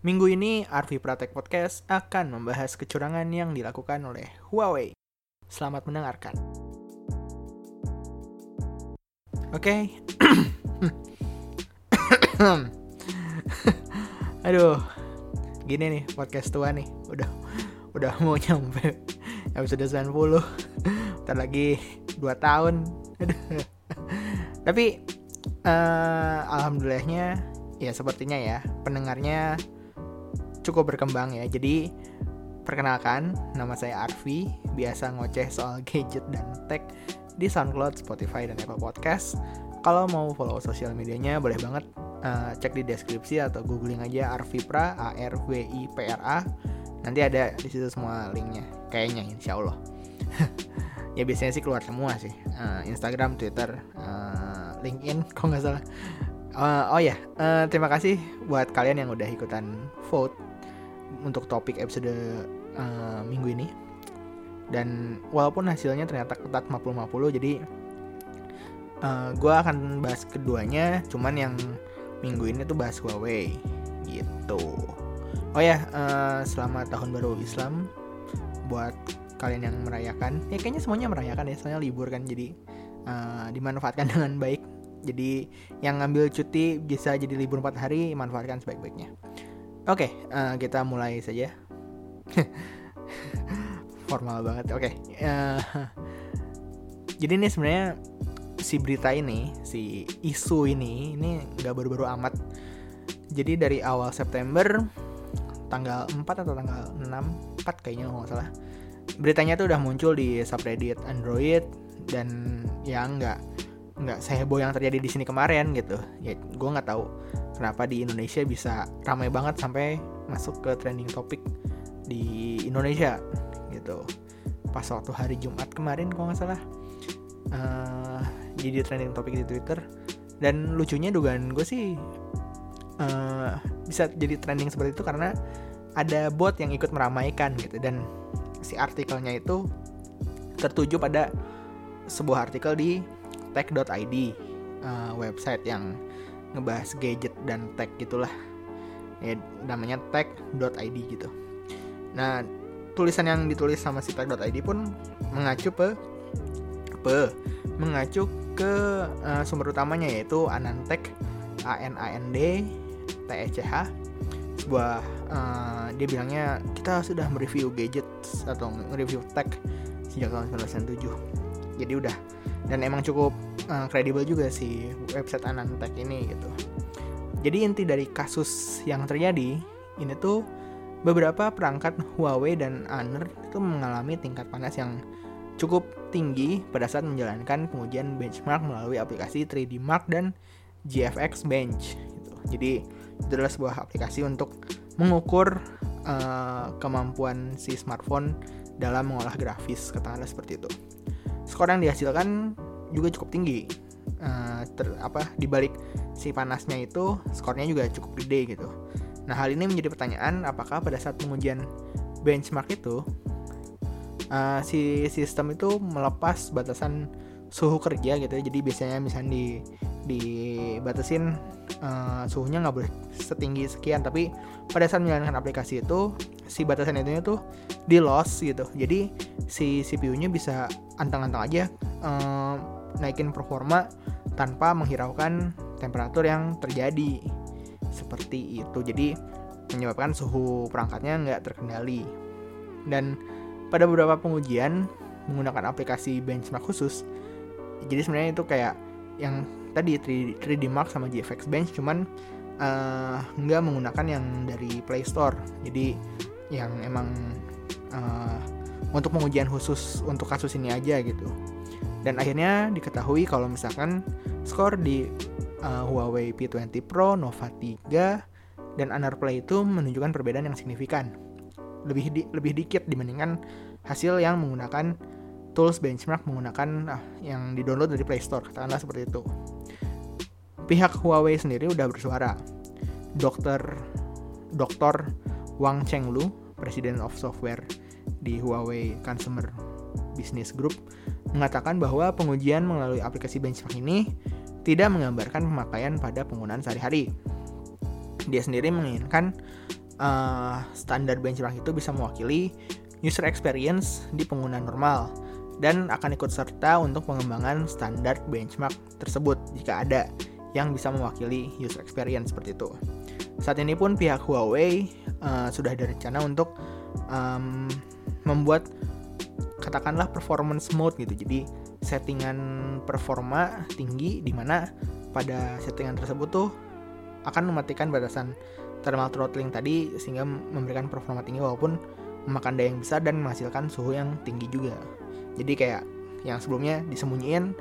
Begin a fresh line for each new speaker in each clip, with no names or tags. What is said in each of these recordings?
Minggu ini Arvi Pratek Podcast akan membahas kecurangan yang dilakukan oleh Huawei. Selamat mendengarkan. Oke. Aduh. Gini nih podcast tua nih. Udah udah mau nyampe episode 90. Ntar lagi 2 tahun. Tapi uh, alhamdulillahnya ya sepertinya ya pendengarnya cukup berkembang ya. Jadi perkenalkan, nama saya Arfi, biasa ngoceh soal gadget dan tech di SoundCloud, Spotify, dan Apple Podcast. Kalau mau follow sosial medianya boleh banget uh, cek di deskripsi atau googling aja Arvipra, A R V I P R A. Nanti ada di situ semua linknya, kayaknya insya Allah. ya biasanya sih keluar semua sih, uh, Instagram, Twitter, uh, LinkedIn, kok nggak salah. Uh, oh ya, uh, terima kasih buat kalian yang udah ikutan vote untuk topik episode uh, minggu ini. Dan walaupun hasilnya ternyata ketat 50-50 jadi uh, eh, gue akan bahas keduanya cuman yang minggu ini tuh bahas Huawei gitu. Oh ya uh, selamat tahun baru Islam buat kalian yang merayakan. Ya kayaknya semuanya merayakan ya soalnya libur kan jadi uh, dimanfaatkan dengan baik. Jadi yang ngambil cuti bisa jadi libur 4 hari manfaatkan sebaik-baiknya Oke, okay, uh, eh, kita mulai saja. Formal banget. Oke. Okay. Uh, eh, jadi ini sebenarnya si berita ini, si isu ini, ini nggak baru-baru amat. Jadi dari awal September, tanggal 4 atau tanggal 6, 4 kayaknya nggak salah. Beritanya tuh udah muncul di subreddit Android dan ya nggak nggak seheboh yang terjadi di sini kemarin gitu. Ya gue nggak tahu kenapa di Indonesia bisa ramai banget sampai masuk ke trending topik di Indonesia gitu. Pas waktu hari Jumat kemarin kalau nggak salah uh, jadi trending topik di Twitter. Dan lucunya dugaan gue sih uh, bisa jadi trending seperti itu karena ada bot yang ikut meramaikan gitu. Dan si artikelnya itu tertuju pada sebuah artikel di tech.id uh, website yang ngebahas gadget dan tech gitulah. Ya namanya tech.id gitu. Nah tulisan yang ditulis sama si tech.id pun mengacu ke pe mengacu ke uh, sumber utamanya yaitu Anantech A N A N D T E C H. Sebuah uh, dia bilangnya kita sudah mereview gadget atau mereview tech sejak tahun 1997 jadi udah. Dan emang cukup kredibel uh, juga sih website Anantech ini gitu. Jadi inti dari kasus yang terjadi ini tuh beberapa perangkat Huawei dan Honor itu mengalami tingkat panas yang cukup tinggi pada saat menjalankan pengujian benchmark melalui aplikasi 3D Mark dan GFX Bench. Gitu. Jadi itu adalah sebuah aplikasi untuk mengukur uh, kemampuan si smartphone dalam mengolah grafis katakanlah seperti itu. Skor yang dihasilkan juga cukup tinggi. Uh, ter, apa dibalik si panasnya itu skornya juga cukup gede gitu. Nah hal ini menjadi pertanyaan apakah pada saat pengujian benchmark itu uh, si sistem itu melepas batasan suhu kerja gitu ya. jadi biasanya misalnya di dibatasin uh, suhunya nggak boleh setinggi sekian tapi pada saat menjalankan aplikasi itu si batasan itu tuh di loss gitu. Jadi si CPU-nya bisa antang-antang aja uh, naikin performa tanpa menghiraukan temperatur yang terjadi. Seperti itu. Jadi menyebabkan suhu perangkatnya nggak terkendali. Dan pada beberapa pengujian menggunakan aplikasi benchmark khusus jadi sebenarnya itu kayak yang tadi 3D, 3D Mark sama GFX Bench cuman uh, nggak menggunakan yang dari Play Store. Jadi yang emang uh, untuk pengujian khusus untuk kasus ini aja gitu dan akhirnya diketahui kalau misalkan skor di uh, Huawei P20 Pro, Nova 3, dan Play itu menunjukkan perbedaan yang signifikan. Lebih di, lebih dikit dibandingkan hasil yang menggunakan tools benchmark menggunakan uh, yang di-download dari Play Store, katakanlah seperti itu. Pihak Huawei sendiri udah bersuara. Dokter Dr. Wang Chenglu, Presiden of Software di Huawei Consumer Business Group, mengatakan bahwa pengujian melalui aplikasi benchmark ini tidak menggambarkan pemakaian pada penggunaan sehari-hari. Dia sendiri menginginkan uh, standar benchmark itu bisa mewakili user experience di pengguna normal dan akan ikut serta untuk pengembangan standar benchmark tersebut jika ada yang bisa mewakili user experience seperti itu. Saat ini pun pihak Huawei uh, sudah ada rencana untuk um, membuat katakanlah performance mode gitu. Jadi settingan performa tinggi di mana pada settingan tersebut tuh akan mematikan batasan thermal throttling tadi sehingga memberikan performa tinggi walaupun memakan daya yang besar dan menghasilkan suhu yang tinggi juga. Jadi kayak yang sebelumnya disembunyiin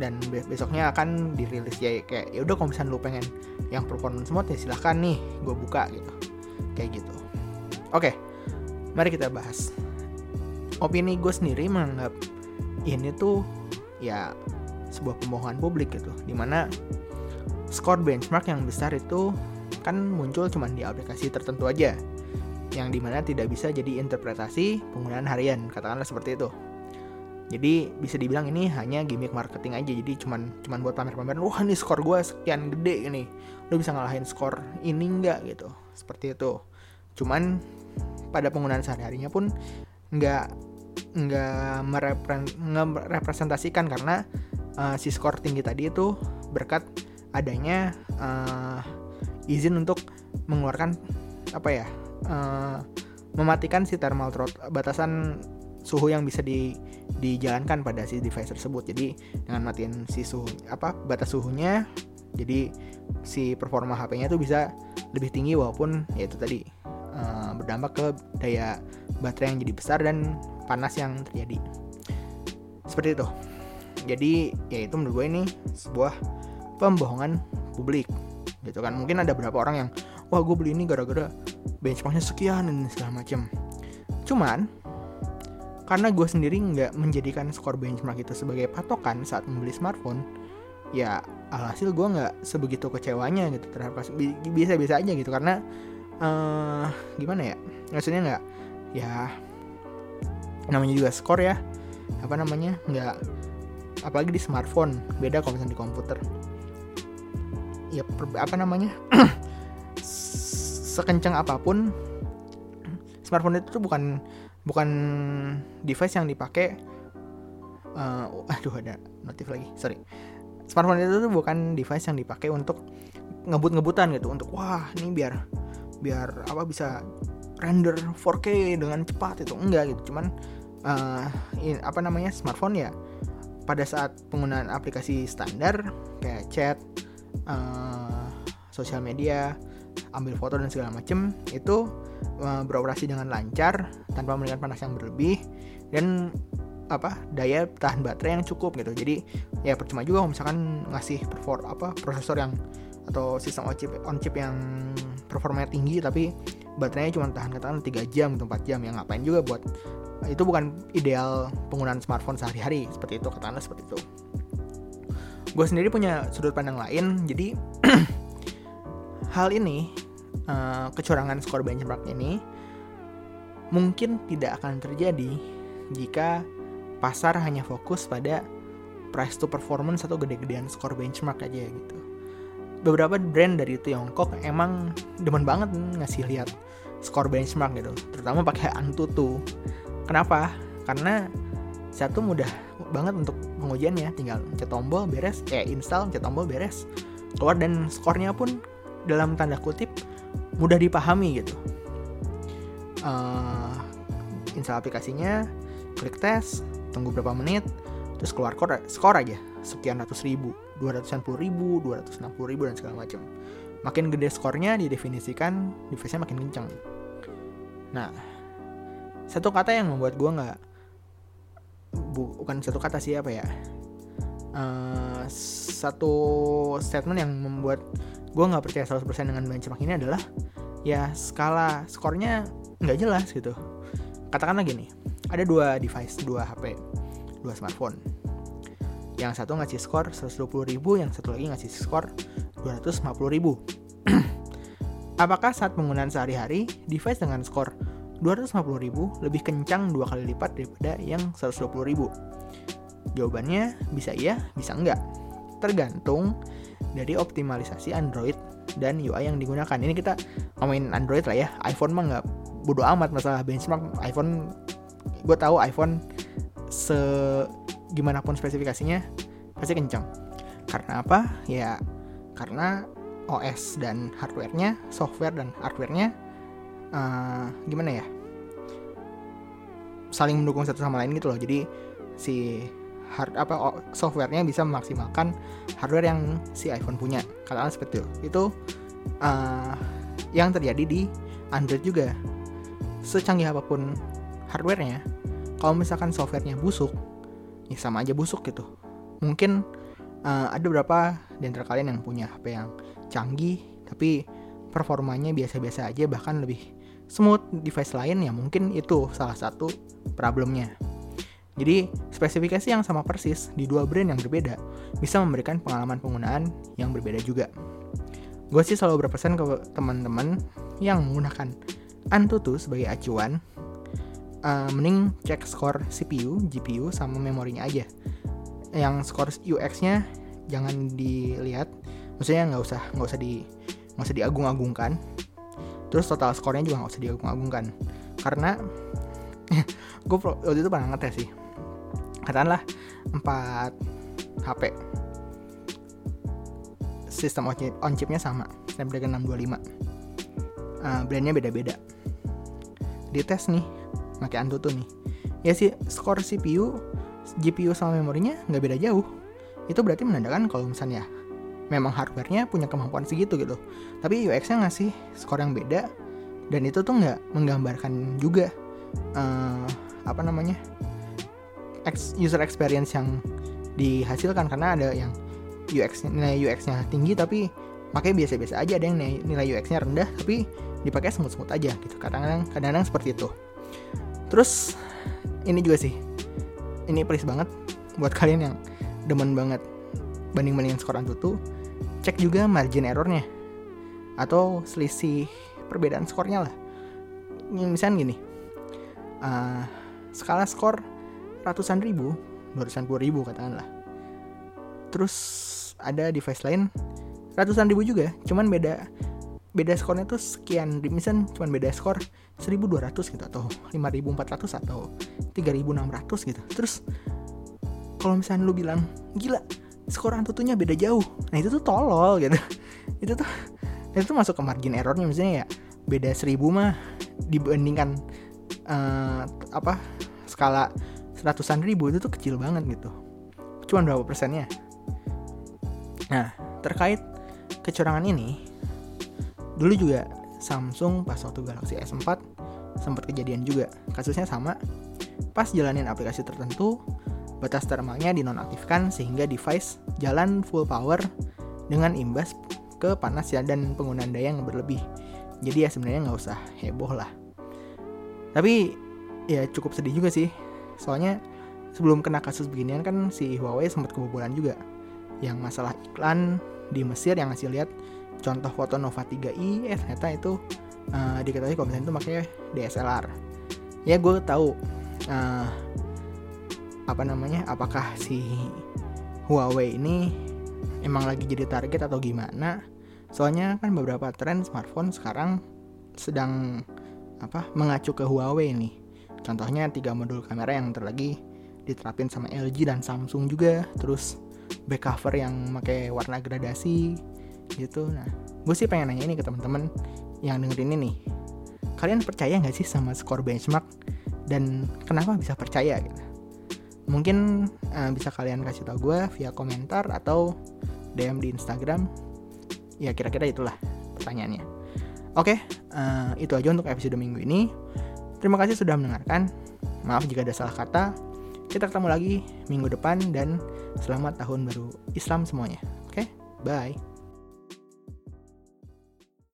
dan besoknya akan dirilis ya kayak ya udah kalau misalnya lu pengen yang performance mode ya silahkan nih gue buka gitu kayak gitu oke mari kita bahas opini gue sendiri menganggap ini tuh ya sebuah pembohongan publik gitu. Di mana skor benchmark yang besar itu kan muncul cuma di aplikasi tertentu aja. Yang di mana tidak bisa jadi interpretasi penggunaan harian katakanlah seperti itu. Jadi bisa dibilang ini hanya gimmick marketing aja. Jadi cuman cuman buat pamer-pamer wah ini skor gue sekian gede ini. Lo bisa ngalahin skor ini enggak gitu. Seperti itu. Cuman pada penggunaan sehari-harinya pun nggak nggak merepresentasikan karena uh, si skor tinggi tadi itu berkat adanya uh, izin untuk mengeluarkan apa ya uh, mematikan si thermal throat batasan suhu yang bisa di dijalankan pada si device tersebut. Jadi dengan matiin si suhu apa batas suhunya, jadi si performa HP-nya itu bisa lebih tinggi walaupun ya itu tadi uh, berdampak ke daya baterai yang jadi besar dan panas yang terjadi. Seperti itu. Jadi ya itu menurut gue ini sebuah pembohongan publik gitu kan mungkin ada beberapa orang yang wah gue beli ini gara-gara benchmarknya sekian dan segala macam cuman karena gue sendiri nggak menjadikan skor benchmark itu sebagai patokan saat membeli smartphone ya alhasil gue nggak sebegitu kecewanya gitu terhadap bisa-bisa aja gitu karena uh, gimana ya maksudnya nggak ya namanya juga skor ya. Apa namanya? Nggak apalagi di smartphone. Beda kalau misalnya di komputer. Ya apa namanya? Sekencang apa pun smartphone itu tuh bukan bukan device yang dipakai uh, aduh ada notif lagi. Sorry. Smartphone itu tuh bukan device yang dipakai untuk ngebut-ngebutan gitu. Untuk wah ini biar biar apa bisa render 4K dengan cepat itu enggak gitu. Cuman uh, in, apa namanya smartphone ya pada saat penggunaan aplikasi standar kayak chat uh, sosial media ambil foto dan segala macem itu uh, beroperasi dengan lancar tanpa memberikan panas yang berlebih dan apa daya tahan baterai yang cukup gitu. Jadi ya percuma juga misalkan ngasih perfor apa prosesor yang atau sistem on chip on chip yang performanya tinggi tapi baterainya cuma tahan katakan 3 jam atau 4 jam yang ngapain juga buat itu bukan ideal penggunaan smartphone sehari-hari seperti itu katakanlah seperti itu. Gue sendiri punya sudut pandang lain jadi hal ini uh, kecurangan skor benchmark ini mungkin tidak akan terjadi jika pasar hanya fokus pada price to performance atau gede-gedean skor benchmark aja gitu beberapa brand dari Tiongkok emang demen banget ngasih lihat skor benchmark gitu. Terutama pakai Antutu. Kenapa? Karena satu mudah banget untuk pengujiannya tinggal pencet tombol beres eh install pencet tombol beres keluar dan skornya pun dalam tanda kutip mudah dipahami gitu. Uh, install aplikasinya klik tes tunggu berapa menit terus keluar skor aja sekian ratus ribu dua ratusan puluh ribu dua ratus enam puluh ribu dan segala macam. Makin gede skornya didefinisikan device-nya makin kencang nah satu kata yang membuat gue nggak bukan satu kata sih apa ya? Uh, satu statement yang membuat gue nggak percaya 100% dengan benchmark ini adalah ya skala skornya nggak jelas gitu. Katakanlah gini ada dua device dua HP dua smartphone yang satu ngasih skor 120 ribu yang satu lagi ngasih skor 250 ribu apakah saat penggunaan sehari-hari device dengan skor 250.000 lebih kencang dua kali lipat daripada yang 120.000? Jawabannya bisa iya, bisa enggak. Tergantung dari optimalisasi Android dan UI yang digunakan. Ini kita ngomongin Android lah ya. iPhone mah nggak bodo amat masalah benchmark. iPhone, gue tahu iPhone se gimana pun spesifikasinya pasti kencang. Karena apa? Ya karena OS dan hardwarenya, software dan hardwarenya uh, gimana ya? Saling mendukung satu sama lain gitu loh. Jadi si hard apa softwarenya bisa memaksimalkan hardware yang si iPhone punya katakanlah seperti itu itu uh, yang terjadi di Android juga secanggih apa pun hardwarenya kalau misalkan softwarenya busuk ya sama aja busuk gitu mungkin uh, ada beberapa di antara kalian yang punya HP yang canggih tapi performanya biasa-biasa aja bahkan lebih smooth device lain ya mungkin itu salah satu problemnya jadi, spesifikasi yang sama persis di dua brand yang berbeda bisa memberikan pengalaman penggunaan yang berbeda juga. Gue sih selalu berpesan ke teman-teman yang menggunakan Antutu sebagai acuan, uh, mending cek skor CPU, GPU, sama memorinya aja. Yang skor UX-nya jangan dilihat, maksudnya nggak usah nggak usah di nggak usah diagung-agungkan. Terus total skornya juga nggak usah diagung-agungkan, karena gue waktu itu pernah ngetes sih. Katakanlah 4 HP sistem on, chip, on chipnya sama Snapdragon 625 uh, brandnya beda-beda. Di tes nih pakai Antutu nih. Ya sih skor CPU GPU sama memorinya nggak beda jauh. Itu berarti menandakan kalau misalnya memang hardwarenya punya kemampuan segitu gitu. Tapi UX-nya ngasih skor yang beda dan itu tuh nggak menggambarkan juga uh, apa namanya user experience yang dihasilkan. Karena ada yang UX nilai UX-nya tinggi tapi pakai biasa-biasa aja ada yang nilai UX-nya rendah tapi dipakai smooth-smooth aja gitu. Kadang-kadang kadang-kadang seperti itu terus ini juga sih. Ini please banget buat kalian yang demen banget banding-bandingin skor Antutu cek juga margin errornya. Atau selisih perbedaan skornya lah. Misalnya gini uh, skala skor ratusan ribu ratusan puluh ribu katakanlah. Terus ada device lain ratusan ribu juga cuman beda beda skornya tuh sekian misal cuman beda skor 1200 gitu atau 5400 atau 3600 gitu. Terus kalau misalnya lu bilang gila skor antutunya beda jauh. Nah itu tuh tolol gitu. Itu tuh itu tuh masuk ke margin errornya misalnya ya beda 1000 mah dibandingkan uh, apa skala ratusan ribu itu tuh kecil banget gitu. Cuman berapa persennya? Nah terkait kecurangan ini dulu juga Samsung pas waktu Galaxy S4 sempat kejadian juga. Kasusnya sama. Pas jalanin aplikasi tertentu batas thermalnya dinonaktifkan sehingga device jalan full power dengan imbas ke panas ya dan penggunaan daya yang berlebih. Jadi ya sebenarnya nggak usah heboh lah. Tapi ya cukup sedih juga sih. Soalnya sebelum kena kasus beginian kan si Huawei sempat kebobolan juga. Yang masalah iklan di Mesir yang ngasih lihat contoh foto Nova 3i eh ternyata itu uh, diketahui kalau misalnya itu makanya DSLR ya gue tahu uh, apa namanya apakah si Huawei ini emang lagi jadi target atau gimana. Soalnya kan beberapa tren smartphone sekarang sedang apa mengacu ke Huawei nih. Contohnya tiga modul kamera yang terlagi diterapin sama LG dan Samsung juga. Terus back cover yang pakai warna gradasi gitu. Nah, gue sih pengen nanya ini ke teman-teman yang dengerin ini nih. Kalian percaya nggak sih sama skor benchmark dan kenapa bisa percaya gitu? Mungkin uh, bisa kalian kasih tau gue via komentar atau DM di Instagram. Ya kira-kira itulah pertanyaannya. Oke, uh, itu aja untuk episode minggu ini. Terima kasih sudah mendengarkan. Maaf jika ada salah kata. Kita ketemu lagi minggu depan dan selamat tahun baru Islam semuanya. Oke, bye.